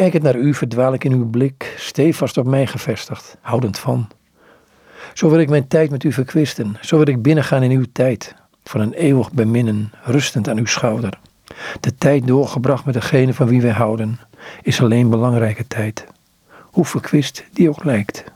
Kijkend naar u verdwaal ik in uw blik, stevast op mij gevestigd, houdend van. Zo wil ik mijn tijd met u verkwisten, zo wil ik binnengaan in uw tijd, van een eeuwig beminnen, rustend aan uw schouder. De tijd doorgebracht met degene van wie wij houden, is alleen belangrijke tijd, hoe verkwist die ook lijkt.